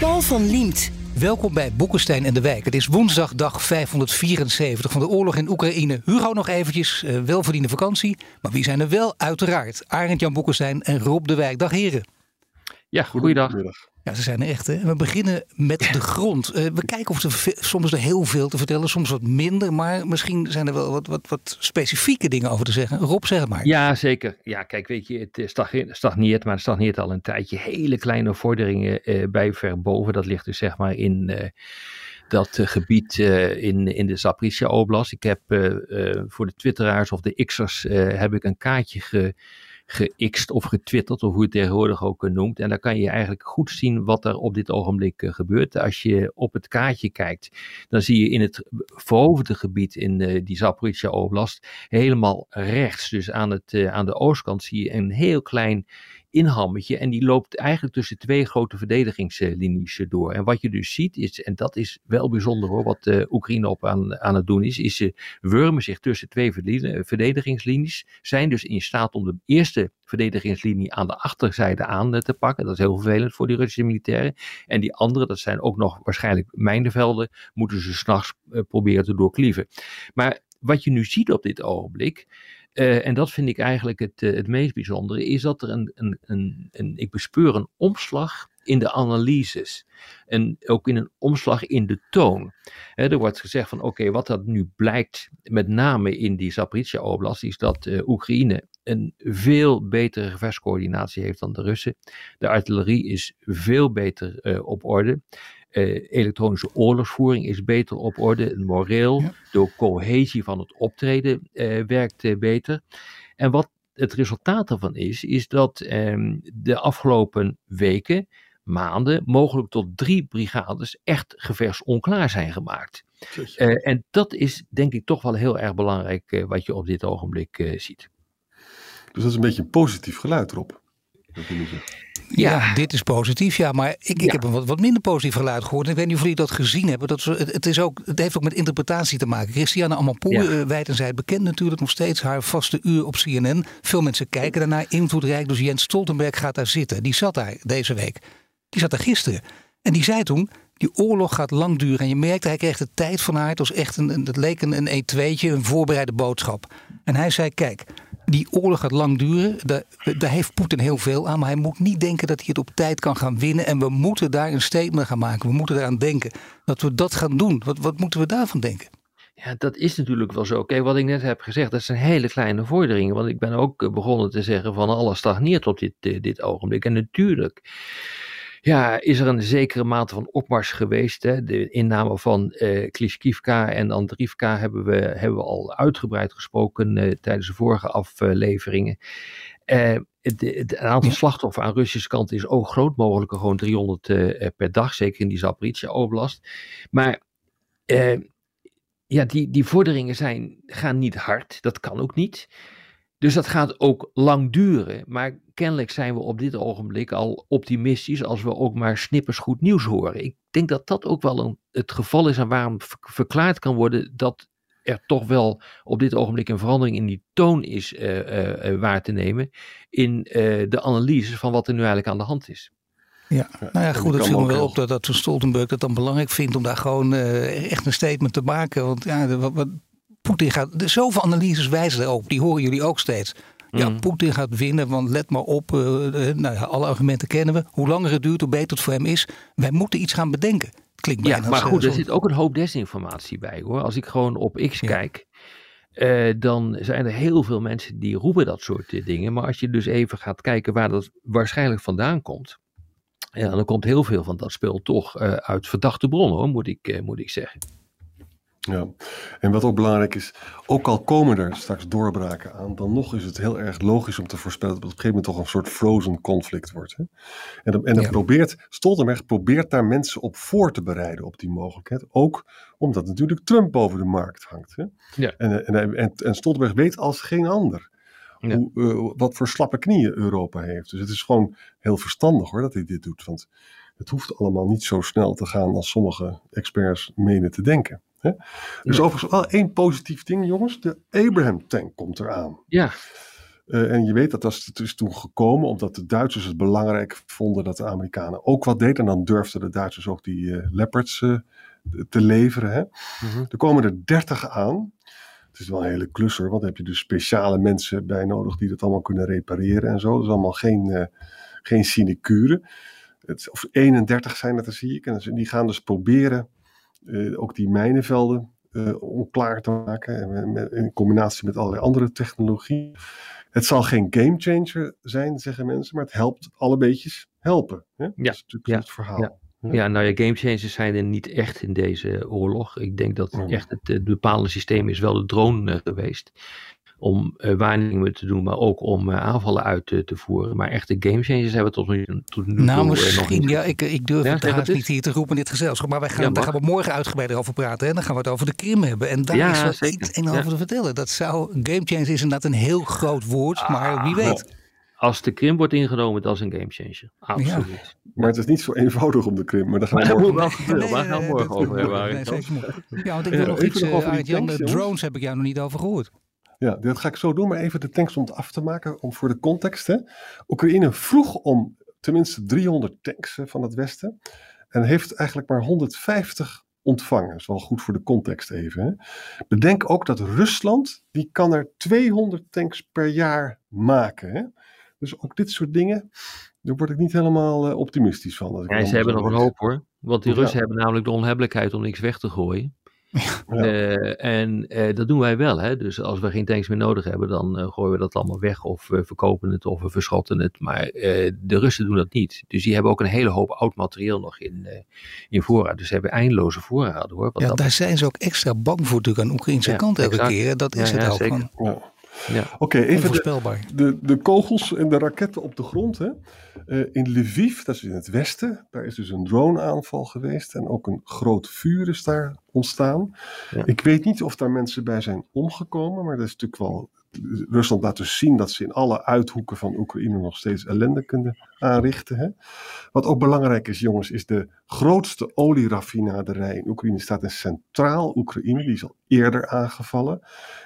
Paul van Liemt. Welkom bij Boekenstein en de Wijk. Het is woensdag dag 574 van de oorlog in Oekraïne. Hugo nog eventjes, uh, welverdiende vakantie. Maar wie zijn er wel? Uiteraard Arend Jan Boekenstein en Rob de Wijk. Dag heren. Ja, goeiedag. Ja, ze zijn er echt. Hè? We beginnen met de grond. Uh, we kijken of er soms er heel veel te vertellen, soms wat minder. Maar misschien zijn er wel wat, wat, wat specifieke dingen over te zeggen. Rob, zeg het maar. Ja, zeker. Ja, kijk, weet je, het stagneert, maar het stagneert al een tijdje. Hele kleine vorderingen uh, bij verboven. Dat ligt dus zeg maar in... Uh, dat uh, gebied uh, in, in de Zaporizhia Oblast. Ik heb uh, voor de twitteraars of de x'ers heb ik een kaartje ge, gext of getwitterd, of hoe je het tegenwoordig ook noemt. En daar kan je eigenlijk goed zien wat er op dit ogenblik uh, gebeurt. Als je op het kaartje kijkt, dan zie je in het veroverde gebied in uh, die Zaporizhia Oblast helemaal rechts, dus aan, het, aan de oostkant, zie je een heel klein inhammetje. En die loopt eigenlijk tussen twee grote verdedigingslinies door. En wat je dus ziet is, en dat is wel bijzonder hoor, wat uh, Oekraïne op aan, aan het doen is, is ze wurmen zich tussen twee verdedigingslinies. Zijn dus in staat om de eerste verdedigingslinie aan de achterzijde aan te pakken. Dat is heel vervelend voor die Russische militairen. En die andere, dat zijn ook nog waarschijnlijk mijnenvelden, moeten ze s'nachts uh, proberen te doorklieven. Maar wat je nu ziet op dit ogenblik, uh, en dat vind ik eigenlijk het, uh, het meest bijzondere, is dat er een, een, een, een, ik bespeur een omslag in de analyses. En ook in een omslag in de toon. Er wordt gezegd van oké, wat dat nu blijkt, met name in die Zaporizhia Oblast, is dat uh, Oekraïne een veel betere gevechtscoördinatie heeft dan de Russen. De artillerie is veel beter op orde. Uh, elektronische oorlogsvoering is beter op orde. Moreel, ja. de cohesie van het optreden uh, werkt uh, beter. En wat het resultaat daarvan is, is dat um, de afgelopen weken, maanden, mogelijk tot drie brigades echt gevechtsonklaar zijn gemaakt. en dat is denk ik toch wel heel erg belangrijk wat je op dit ogenblik ziet. Dus dat is een beetje een positief geluid erop. Ja, ja, dit is positief, ja. Maar ik, ik ja. heb een wat, wat minder positief geluid gehoord. Ik weet niet of jullie dat gezien hebben. Dat, het, het, is ook, het heeft ook met interpretatie te maken. Christiane Amanpour, ja. uh, wijd en zij bekend natuurlijk nog steeds. Haar vaste uur op CNN. Veel mensen kijken daarnaar. Invloedrijk, dus Jens Stoltenberg gaat daar zitten. Die zat daar deze week. Die zat daar gisteren. En die zei toen, die oorlog gaat lang duren. En je merkte, hij kreeg de tijd van haar. Het was echt een, dat leek een, een E2'tje, een voorbereide boodschap. En hij zei, kijk, die oorlog gaat lang duren. Daar, daar heeft Poetin heel veel aan. Maar hij moet niet denken dat hij het op tijd kan gaan winnen. En we moeten daar een statement gaan maken. We moeten eraan denken dat we dat gaan doen. Wat, wat moeten we daarvan denken? Ja, dat is natuurlijk wel zo. Kijk, wat ik net heb gezegd, dat zijn hele kleine vorderingen. Want ik ben ook begonnen te zeggen van alles stagneert op dit, dit ogenblik. En natuurlijk ja, is er een zekere mate van opmars geweest. Hè? De inname van uh, Klishkivka en Andrivka hebben we, hebben we al uitgebreid gesproken uh, tijdens de vorige afleveringen. Uh, het, het, aantal slachtoffers aan Russische kant is ook groot, mogelijk gewoon 300 per dag, zeker in die Zaporizhia Oblast. Maar ja, die, die vorderingen zijn, gaan niet hard, dat kan ook niet. Dus dat gaat ook lang duren. Maar kennelijk zijn we op dit ogenblik al optimistisch als we ook maar snippers goed nieuws horen. Ik denk dat dat ook wel een, het geval is en waarom verklaard kan worden dat er toch wel op dit ogenblik een verandering in die toon is uh, uh, uh, waar te nemen. In de analyse van wat er nu eigenlijk aan de hand is. Ja, nou ja, goed, het viel me wel op dat, dat Stoltenberg het dan belangrijk vindt om daar gewoon echt een statement te maken. Want ja, wat, wat Poetin gaat. Zoveel analyses wijzen erop, die horen jullie ook steeds. Ja, mm. Poetin gaat winnen, want let maar op, uh, nou ja, alle argumenten kennen we. Hoe langer het duurt, hoe beter het voor hem is. Wij moeten iets gaan bedenken. Klinkt ja, maar goed, er zit ook een hoop desinformatie bij hoor. Als ik gewoon op X ja. kijk, uh, dan zijn er heel veel mensen die roepen dat soort uh, dingen. Maar als je dus even gaat kijken waar dat waarschijnlijk vandaan komt. Ja, dan komt heel veel van dat speel toch uit verdachte bronnen, hoor, moet ik, moet ik zeggen. Ja, en wat ook belangrijk is, ook al komen er straks doorbraken aan, dan nog is het heel erg logisch om te voorspellen dat het op een gegeven moment toch een soort frozen conflict wordt. Hè? En, en Ja. probeert, Stoltenberg probeert daar mensen op voor te bereiden op die mogelijkheid. Ook omdat natuurlijk Trump boven de markt hangt. Hè? Ja. En, eh, en, en, en Stoltenberg weet als geen ander Ja. hoe, eh, wat voor slappe knieën Europa heeft. Dus het is gewoon heel verstandig hoor dat hij dit doet. Want het hoeft allemaal niet zo snel te gaan als sommige experts menen te denken. Hè? Dus Ja. overigens wel één positief ding, jongens. De Abraham tank komt eraan. Ja, Eh, en je weet dat het is toen gekomen omdat de Duitsers het belangrijk vonden dat de Amerikanen ook wat deden. En dan durfden de Duitsers ook die eh, Leopards eh, te leveren. Hè? Mhm. Er komen er 30 aan. Het is wel een hele klus hoor, want dan heb je dus speciale mensen bij nodig die dat allemaal kunnen repareren en zo. Dat is allemaal geen, geen sinecure. Het, of 31 zijn dan zie ik. En die gaan dus proberen ook die mijnenvelden eh, onklaar te maken. En met- in combinatie met allerlei andere technologie. Het zal geen gamechanger zijn, zeggen mensen, maar het helpt alle beetjes helpen. Hè? Dat is natuurlijk ja, het verhaal. ja. Ja, nou ja, gamechangers zijn er niet echt in deze oorlog. Ik denk dat Mm. echt het, het bepalende systeem is wel de drone eh, geweest. Om eh, waarnemingen te doen, maar ook om eh, aanvallen uit te, te voeren. Maar echte gamechangers hebben we tot nu, tot nu toe Nou, eh, nog misschien, niet. ja, ik, ik durf Ja, het haast het niet hier te roepen in dit gezelschap. Maar wij gaan, Ja, daar gaan we morgen uitgebreider over praten. En dan gaan we het over de Krim hebben. En daar Ja, is wel zeker. iets en over Ja. te vertellen. Dat zou, game change is inderdaad een heel groot woord. maar wie weet. Als de Krim wordt ingenomen, dat is een gamechanger. Absoluut. Maar het is niet zo eenvoudig om de Krim. Maar daar gaan we dat morgen wel. Nee, nee, gaan we morgen over hebben? nee. Ja, want ik Ja, wil nog iets, over die Aart-Jan, tanks, de jongens. drones heb ik jou nog niet over gehoord. Ja, dat ga ik zo doen, maar even de tanks om het af te maken, om voor de context. Hè. Oekraïne vroeg om tenminste 300 tanks hè, van het Westen en heeft eigenlijk maar 150 ontvangen. Dat is wel goed voor de context even. Hè. Bedenk ook dat Rusland, die kan er 200 tanks per jaar maken. Hè. Dus ook dit soort dingen, daar word ik niet helemaal eh, optimistisch van. Ja, ze hebben nog een hoop hoor. Want die Ja. Russen hebben namelijk de onhebbelijkheid om niks weg te gooien. Ja. Eh, en eh, dat doen wij wel. Hè? Dus als we geen tanks meer nodig hebben, dan eh, gooien we dat allemaal weg. Of we verkopen het of we verschotten het. Maar eh, de Russen doen dat niet. Dus die hebben ook een hele hoop oud materieel nog in, eh, in voorraad. Dus ze hebben eindeloze voorraden hoor. Wat Ja, daar zijn ze ook extra bang voor natuurlijk aan de Oekraïnse Ja, kant elke exact. keer. Dat Ja, is het ja, ook. zeker. Gewoon Ja. Oké, even de, de, de kogels en de raketten op de grond. Hè. Eh, in Lviv, dat is in het westen, daar is dus een droneaanval geweest. En ook een groot vuur is daar ontstaan. Ja. Ik weet niet of daar mensen bij zijn omgekomen, maar dat is natuurlijk wel. Rusland laat dus zien dat ze in alle uithoeken van Oekraïne nog steeds ellende kunnen aanrichten. Hè. Wat ook belangrijk is, jongens, is de grootste olieraffinaderij in Oekraïne staat in centraal Oekraïne. Die is al eerder aangevallen.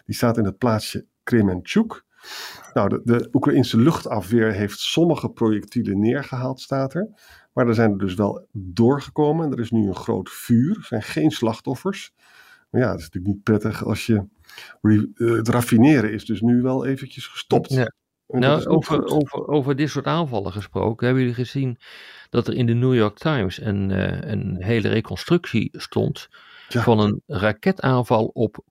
Die staat in het plaatsje Kremenchuk. Nou, de, de Oekraïnse luchtafweer heeft sommige projectielen neergehaald, staat er. Maar er zijn er dus wel doorgekomen. Er is nu een groot vuur. Er zijn geen slachtoffers. Maar ja, het is natuurlijk niet prettig als je. eh, het raffineren is dus nu wel eventjes gestopt. Ja. En Nou, over, over, over dit soort aanvallen gesproken, hebben jullie gezien dat er in de New York Times een, eh, een hele reconstructie stond Ja. van een raketaanval op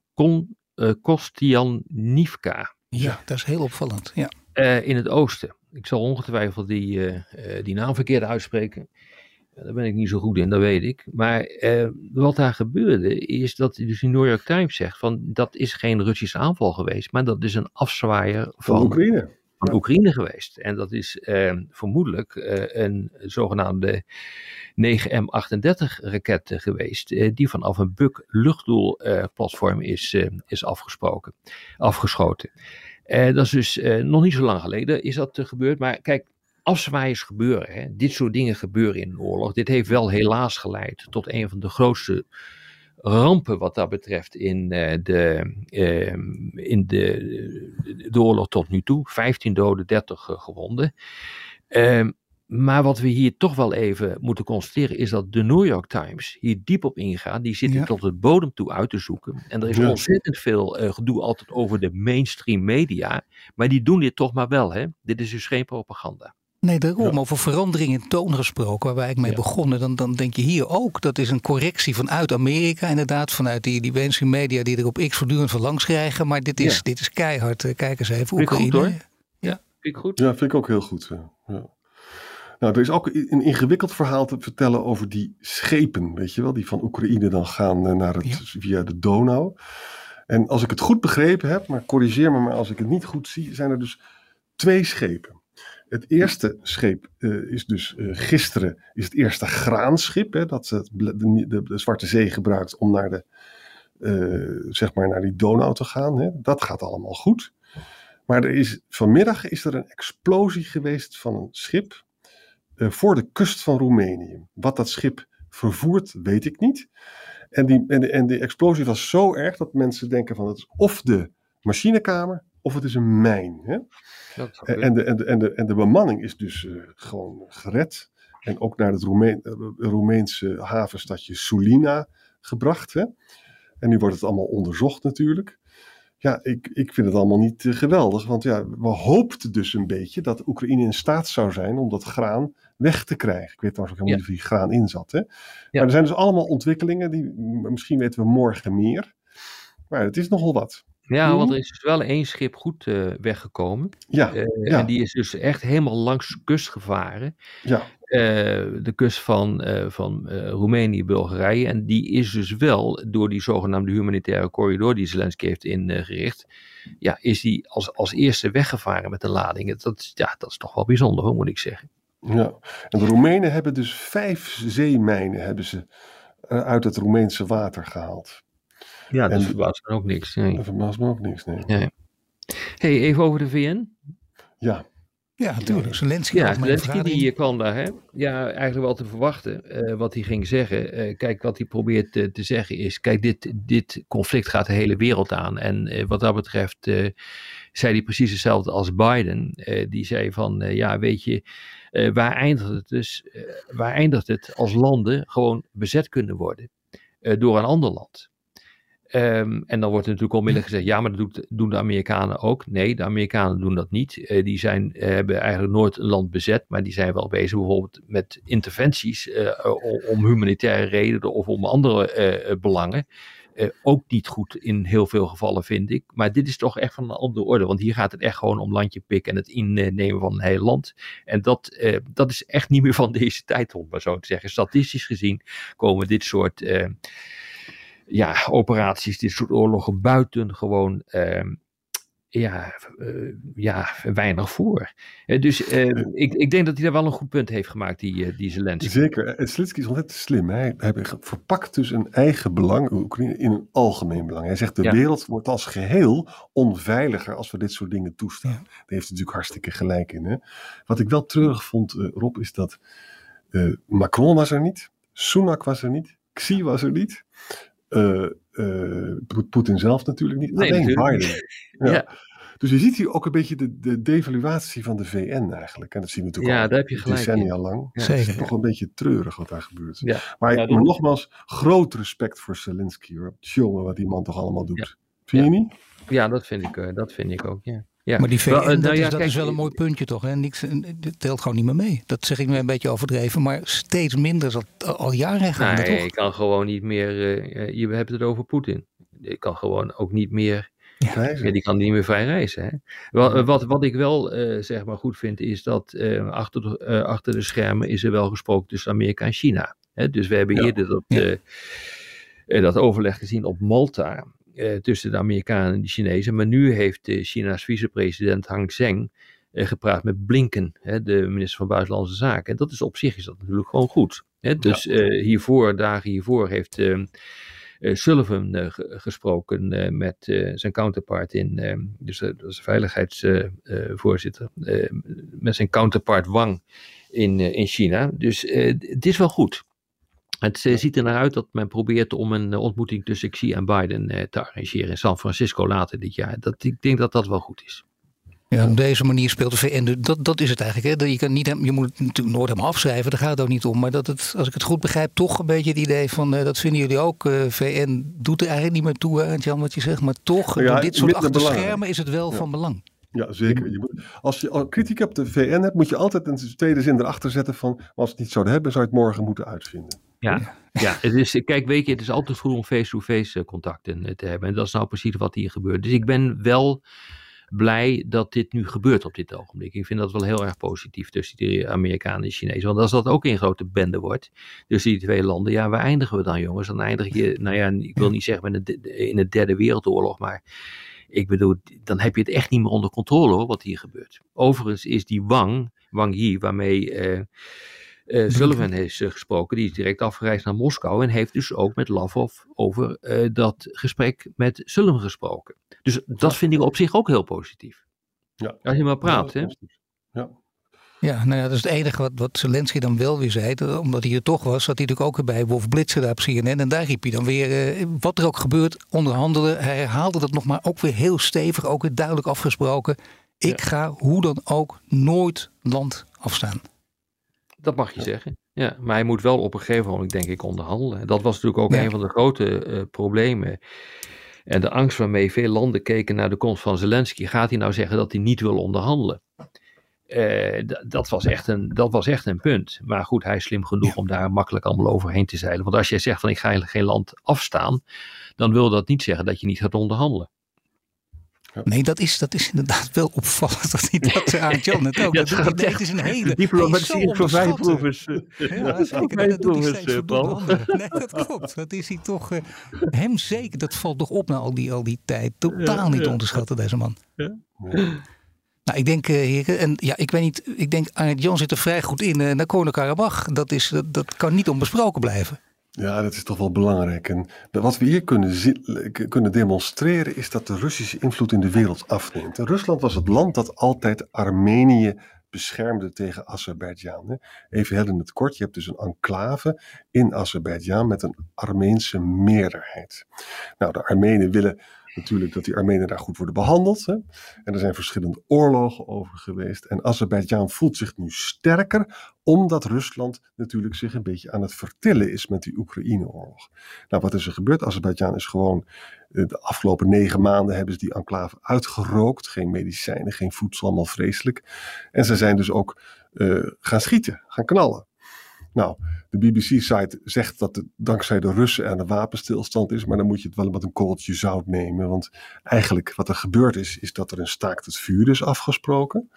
Kon, eh, Kostianivka Ja, dat is heel opvallend. Ja. eh, in het oosten. Ik zal ongetwijfeld die, eh, eh, die naam verkeerd uitspreken. Daar ben ik niet zo goed in, dat weet ik. Maar eh, wat daar gebeurde is dat dus de New York Times zegt van dat is geen Russische aanval geweest, maar dat is een afzwaaier van van Oekraïne. Van. Oekraïne geweest. En dat is eh, vermoedelijk eh, een zogenaamde 9M38 raket geweest, eh, die vanaf een Buk luchtdoelplatform is, eh, is afgesproken, afgeschoten. Eh, dat is dus eh, nog niet zo lang geleden is dat eh, gebeurd. Maar kijk, afzwaaiers gebeuren. Hè. Dit soort dingen gebeuren in een oorlog. Dit heeft wel helaas geleid tot een van de grootste rampen wat dat betreft in, eh, de, eh, in de, de oorlog tot nu toe. 15 doden, 30 eh, gewonden. Ehm, maar wat we hier toch wel even moeten constateren is dat de New York Times hier diep op ingaat. Die zitten Ja. tot het bodem toe uit te zoeken. En er is Ja. ontzettend veel eh, gedoe altijd over de mainstream media. Maar die doen dit toch maar wel. Hè? Dit is dus geen propaganda. Nee, daarom. Ja. Over verandering in toon gesproken, waar wij eigenlijk mee Ja. begonnen. Dan, dan denk je hier ook, dat is een correctie vanuit Amerika. Inderdaad, vanuit die, die mainstream media die er op X voortdurend van langs krijgen. Maar dit is, Ja. dit is keihard. Eh, Kijk eens even, Vind ik goed, Oekraïne. hoor. Vind ik goed? Ja, vind ik ook heel goed. Ja. Ja. Nou, er is ook een ingewikkeld verhaal te vertellen over die schepen, weet je wel, die van Oekraïne dan gaan eh, naar het, via de Donau. En als ik het goed begrepen heb, maar corrigeer me maar als ik het niet goed zie, zijn er dus twee schepen. Het eerste scheep uh, is dus uh, gisteren is het eerste graanschip hè, dat de, de, de, Zwarte Zee gebruikt om naar, de, uh, zeg maar naar die Donau te gaan. Hè. Dat gaat allemaal goed. Maar er is, vanmiddag is er een explosie geweest van een schip voor de kust van Roemenië. Wat dat schip vervoert, weet ik niet. En die, en, de, en de explosie was zo erg dat mensen denken van het is of de machinekamer of het is een mijn. Hè? En, de, en, de, en, de, en de bemanning is dus uh, gewoon gered. En ook naar het Roemeen, uh, Roemeense havenstadje Sulina gebracht. Hè? En nu wordt het allemaal onderzocht natuurlijk. Ja, ik, ik vind het allemaal niet uh, geweldig. Want ja, we hoopten dus een beetje dat Oekraïne in staat zou zijn om dat graan weg te krijgen. Ik weet trouwens ook helemaal niet of die graan in zat. Hè? Ja. Maar er zijn dus allemaal ontwikkelingen. Die, misschien weten we morgen meer. Maar het is nogal wat. Ja, want er is dus wel één schip goed uh, weggekomen. Ja, uh, ja, En die is dus echt helemaal langs de kust gevaren. Ja. Uh, de kust van, van Roemenië, Bulgarije. En die is dus wel door die zogenaamde humanitaire corridor die Zelensky heeft ingericht. Ja, is die als, als eerste weggevaren met de ladingen. Dat, ja, dat is toch wel bijzonder, hoor, moet ik zeggen. Ja, en de Roemenen hebben dus vijf zeemijnen hebben ze, uit het Roemeense water gehaald. Ja, dat verbaast me ook niks. Nee. Dat verbaast me ook niks, nee. nee. hey, even over de VN. Ja. Ja, natuurlijk. Zelensky. Ja, Zelensky die kwam daar, hè. Ja, eigenlijk wel te verwachten uh, wat hij ging zeggen. Uh, kijk, wat hij probeert uh, te zeggen is, kijk, dit, dit conflict gaat de hele wereld aan. En wat dat betreft zei hij precies hetzelfde als Biden. die zei van, ja, weet je, waar eindigt het dus? waar eindigt het als landen gewoon bezet kunnen worden door een ander land? Um, en dan wordt er natuurlijk onmiddellijk gezegd, ja, maar dat doet, doen de Amerikanen ook. Nee, de Amerikanen doen dat niet. Uh, die zijn, uh, hebben eigenlijk nooit een land bezet, maar die zijn wel bezig bijvoorbeeld met interventies uh, om humanitaire redenen of om andere belangen. ook niet goed in heel veel gevallen, vind ik. Maar dit is toch echt van een andere orde, want hier gaat het echt gewoon om landje pikken en het innemen van een heel land. En dat, dat is echt niet meer van deze tijd, om maar zo te zeggen. Statistisch gezien komen dit soort ja, operaties, dit soort oorlogen buitengewoon uh, ja, uh, ja, weinig voor. Uh, dus uh, ik, ik denk dat hij daar wel een goed punt heeft gemaakt, die, die Zelensky. Zeker. Zelensky is ontzettend slim. Hij, hij verpakt dus een eigen belang Oekraïne in een algemeen belang. Hij zegt de ja. wereld wordt als geheel onveiliger als we dit soort dingen toestaan. Ja. Daar heeft hij natuurlijk hartstikke gelijk in. Hè? Wat ik wel treurig vond, Rob, is dat Macron was er niet. Sunak was er niet. Xi was er niet. Uh, uh, Poetin zelf natuurlijk niet. Nee, alleen Biden. Ja. ja. Dus je ziet hier ook een beetje de, de devaluatie van de VN eigenlijk. En dat zien we natuurlijk ja, al daar heb je gelijk decennia in. lang. Ja, het is toch een beetje treurig wat daar gebeurt. Ja. Maar, ja, maar nogmaals, groot respect voor Zelensky. Hoor. Jongen, wat die man toch allemaal doet. Vind je niet? Ja, dat vind ik, uh, dat vind ik ook, ja. Ja. Maar die VN, wel, uh, dat, nou is, ja, dat kijk, is wel een mooi puntje toch? Hè? Niks, dat telt gewoon niet meer mee. Dat zeg ik nu een beetje overdreven. Maar steeds minder is dat al jaren gaan. Nee, toch? je kan gewoon niet meer... Uh, je hebt het over Poetin. Je kan gewoon ook niet meer... Ja. Ja, die kan niet meer vrij reizen. Hè? Wat, wat, wat ik wel uh, zeg maar goed vind is dat uh, achter, de, uh, achter de schermen is er wel gesproken tussen Amerika en China. Hè? Dus we hebben ja. eerder dat, dat overleg gezien op Malta. Uh, tussen de Amerikanen en de Chinezen. Maar nu heeft uh, China's vicepresident Hang Zheng uh, gepraat met Blinken, hè, de minister van Buitenlandse Zaken. En dat is op zich is dat natuurlijk gewoon goed. Hè? Dus ja. hiervoor, dagen hiervoor, heeft Sullivan gesproken met zijn counterpart in, dus dat is de veiligheidsvoorzitter, met zijn counterpart Wang in, in China. Dus het is wel goed. Het uh, ziet er naar uit dat men probeert om een uh, ontmoeting tussen Xi en Biden uh, te arrangeren in San Francisco later dit jaar. Dat, ik denk dat dat wel goed is. Ja, op deze manier speelt de VN. Dat, dat is het eigenlijk. Hè? Je, kan niet, je moet het natuurlijk nooit helemaal afschrijven, daar gaat het ook niet om. Maar dat het, als ik het goed begrijp, toch een beetje het idee van. dat vinden jullie ook. VN doet er eigenlijk niet meer toe, Jan, wat je zegt. Maar toch, ja, dit soort achter de schermen is het wel ja. van belang. Ja, zeker. Je moet, als je kritiek op de VN hebt, moet je altijd een tweede zin erachter zetten van. Als we het niet zouden hebben, zou je het morgen moeten uitvinden. Ja, ja het is, kijk, weet je, het is altijd goed om face-to-face -face contacten te hebben. En dat is nou precies wat hier gebeurt. Dus ik ben wel blij dat dit nu gebeurt op dit ogenblik. Ik vind dat wel heel erg positief tussen de Amerikanen en Chinezen. Want als dat ook een grote bende wordt, dus die twee landen, ja, waar eindigen we dan jongens? Dan eindig je, nou ja, ik wil niet zeggen met in de derde wereldoorlog, maar ik bedoel, dan heb je het echt niet meer onder controle hoor, wat hier gebeurt. Overigens is die Wang, Wang Yi, waarmee uh, uh, Sullivan heeft uh, gesproken, die is direct afgereisd naar Moskou en heeft dus ook met Lavrov over dat gesprek met Sullivan gesproken. Dus dat vind ik op zich ook heel positief. Ja. Als je maar praat, ja, hè? Ja. Ja, nou ja, dat is het enige wat, wat Zelensky dan wel weer zei. Omdat hij er toch was, zat hij natuurlijk ook bij Wolf Blitzer daar op CNN. En daar riep hij dan weer, eh, wat er ook gebeurt, onderhandelen. Hij herhaalde dat nog maar ook weer heel stevig, ook weer duidelijk afgesproken. Ik ga hoe dan ook nooit land afstaan. Dat mag je zeggen. Ja, maar hij moet wel op een gegeven moment, denk ik, onderhandelen. Dat was natuurlijk ook een van de grote uh, problemen. En de angst waarmee veel landen keken naar de komst van Zelensky. Gaat hij nou zeggen dat hij niet wil onderhandelen? Uh, dat, was echt een, dat was echt een punt. Maar goed, hij is slim genoeg om daar makkelijk allemaal overheen te zeilen. Want als jij zegt van ik ga eigenlijk geen land afstaan, dan wil dat niet zeggen dat je niet gaat onderhandelen. Nee, dat is, dat is inderdaad wel opvallend dat hij dat aan John het ook. ja, dat, dat, is een hele diplomatie voor vijfproevers. Ja, zeker. Dat doet hij steeds Paul. Nee, dat klopt. Dat is hij toch. Uh, hem zeker, dat valt toch op na al die, al die tijd. Totaal niet onderschatten, deze man. Ja. Nou, ik denk, uh, heren, en ja, ik weet niet, ik denk Arnold Jan zit er vrij goed in. Uh, Nagorno-Karabakh, dat, is, dat, dat kan niet onbesproken blijven. Ja, dat is toch wel belangrijk. En wat we hier kunnen, kunnen demonstreren is dat de Russische invloed in de wereld afneemt. Rusland was het land dat altijd Armenië beschermde tegen Azerbeidzjan. Even heel in het kort, je hebt dus een enclave in Azerbeidzjan met een Armeense meerderheid. Nou, de Armenen willen natuurlijk dat die Armenen daar goed worden behandeld. Hè? En er zijn verschillende oorlogen over geweest. En Azerbeidzjan voelt zich nu sterker, omdat Rusland natuurlijk zich een beetje aan het vertillen is met die Oekraïne-oorlog. Nou, wat is er gebeurd? Azerbeidzjan is gewoon eh, de afgelopen negen maanden hebben ze die enclave uitgerookt. Geen medicijnen, geen voedsel, allemaal vreselijk. En ze zijn dus ook uh, gaan schieten, gaan knallen. Nou, de BBC-site zegt dat het dankzij de Russen en de wapenstilstand is, maar dan moet je het wel met een korreltje zout nemen. Want eigenlijk wat er gebeurd is, is dat er een staakt het vuur is afgesproken.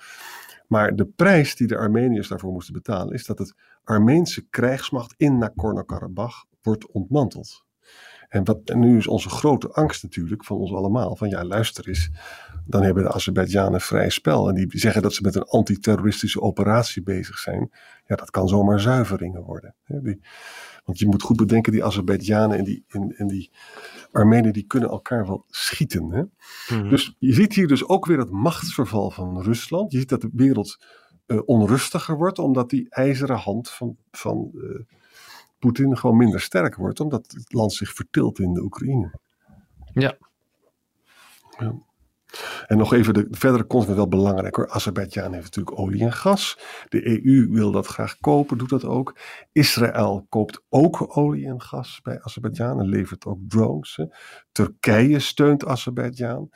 Maar de prijs die de Armeniërs daarvoor moesten betalen, is dat het Armeense krijgsmacht in Nagorno-Karabakh wordt ontmanteld. En, wat, en nu is onze grote angst natuurlijk van ons allemaal: van ja, luister eens, dan hebben de Azerbeidzjanen vrij spel. En die zeggen dat ze met een antiterroristische operatie bezig zijn. Ja, dat kan zomaar zuiveringen worden. Die, want je moet goed bedenken, die Azerbeidzjanen en die, en, en die Armenen, die kunnen elkaar wel schieten. Hè? Mhm. Dus je ziet hier dus ook weer het machtsverval van Rusland. Je ziet dat de wereld uh, onrustiger wordt, omdat die ijzeren hand van, van uh, Poetin gewoon minder sterk wordt, omdat het land zich vertilt in de Oekraïne. Ja. ja. En nog even de verdere context wel belangrijk hoor. Azerbeidzjan heeft natuurlijk olie en gas. De EU wil dat graag kopen, doet dat ook. Israël koopt ook olie en gas bij Azerbeidzjan en levert ook drones. Hè. Turkije steunt Azerbeidzjan.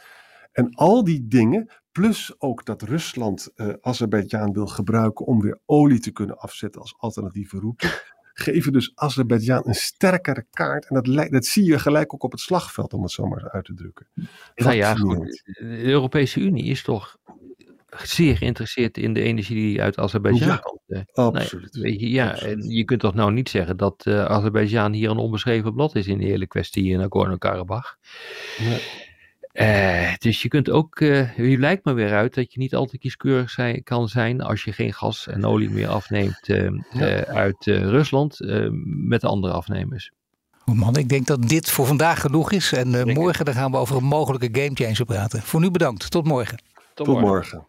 En al die dingen, plus ook dat Rusland uh, Azerbeidzjan wil gebruiken om weer olie te kunnen afzetten als alternatieve route geven dus Azerbeidzjan een sterkere kaart. En dat, dat zie je gelijk ook op het slagveld, om het zo maar uit te drukken. Nou ja, goed. De Europese Unie is toch zeer geïnteresseerd in de energie die uit Azerbeidzjan ja, komt. Absoluut. Nee, weet je, ja, en je kunt toch nou niet zeggen dat uh, Azerbeidzjan hier een onbeschreven blad is in de hele kwestie in Nagorno-Karabakh. Nee. Uh, dus je kunt ook, uh, je lijkt me weer uit dat je niet altijd kieskeurig zijn, kan zijn als je geen gas en olie meer afneemt uh, uit Rusland met andere afnemers. Oh man, ik denk dat dit voor vandaag genoeg is. En morgen dan gaan we over een mogelijke gamechanger praten. Voor nu bedankt. Tot morgen. Tot, Tot morgen.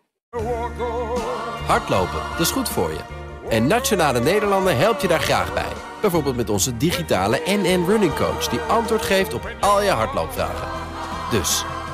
Hardlopen, dat is goed voor je. En Nationale Nederlanden helpt je daar graag bij. Bijvoorbeeld met onze digitale NN Running Coach... die antwoord geeft op al je hardloopvragen. Dus...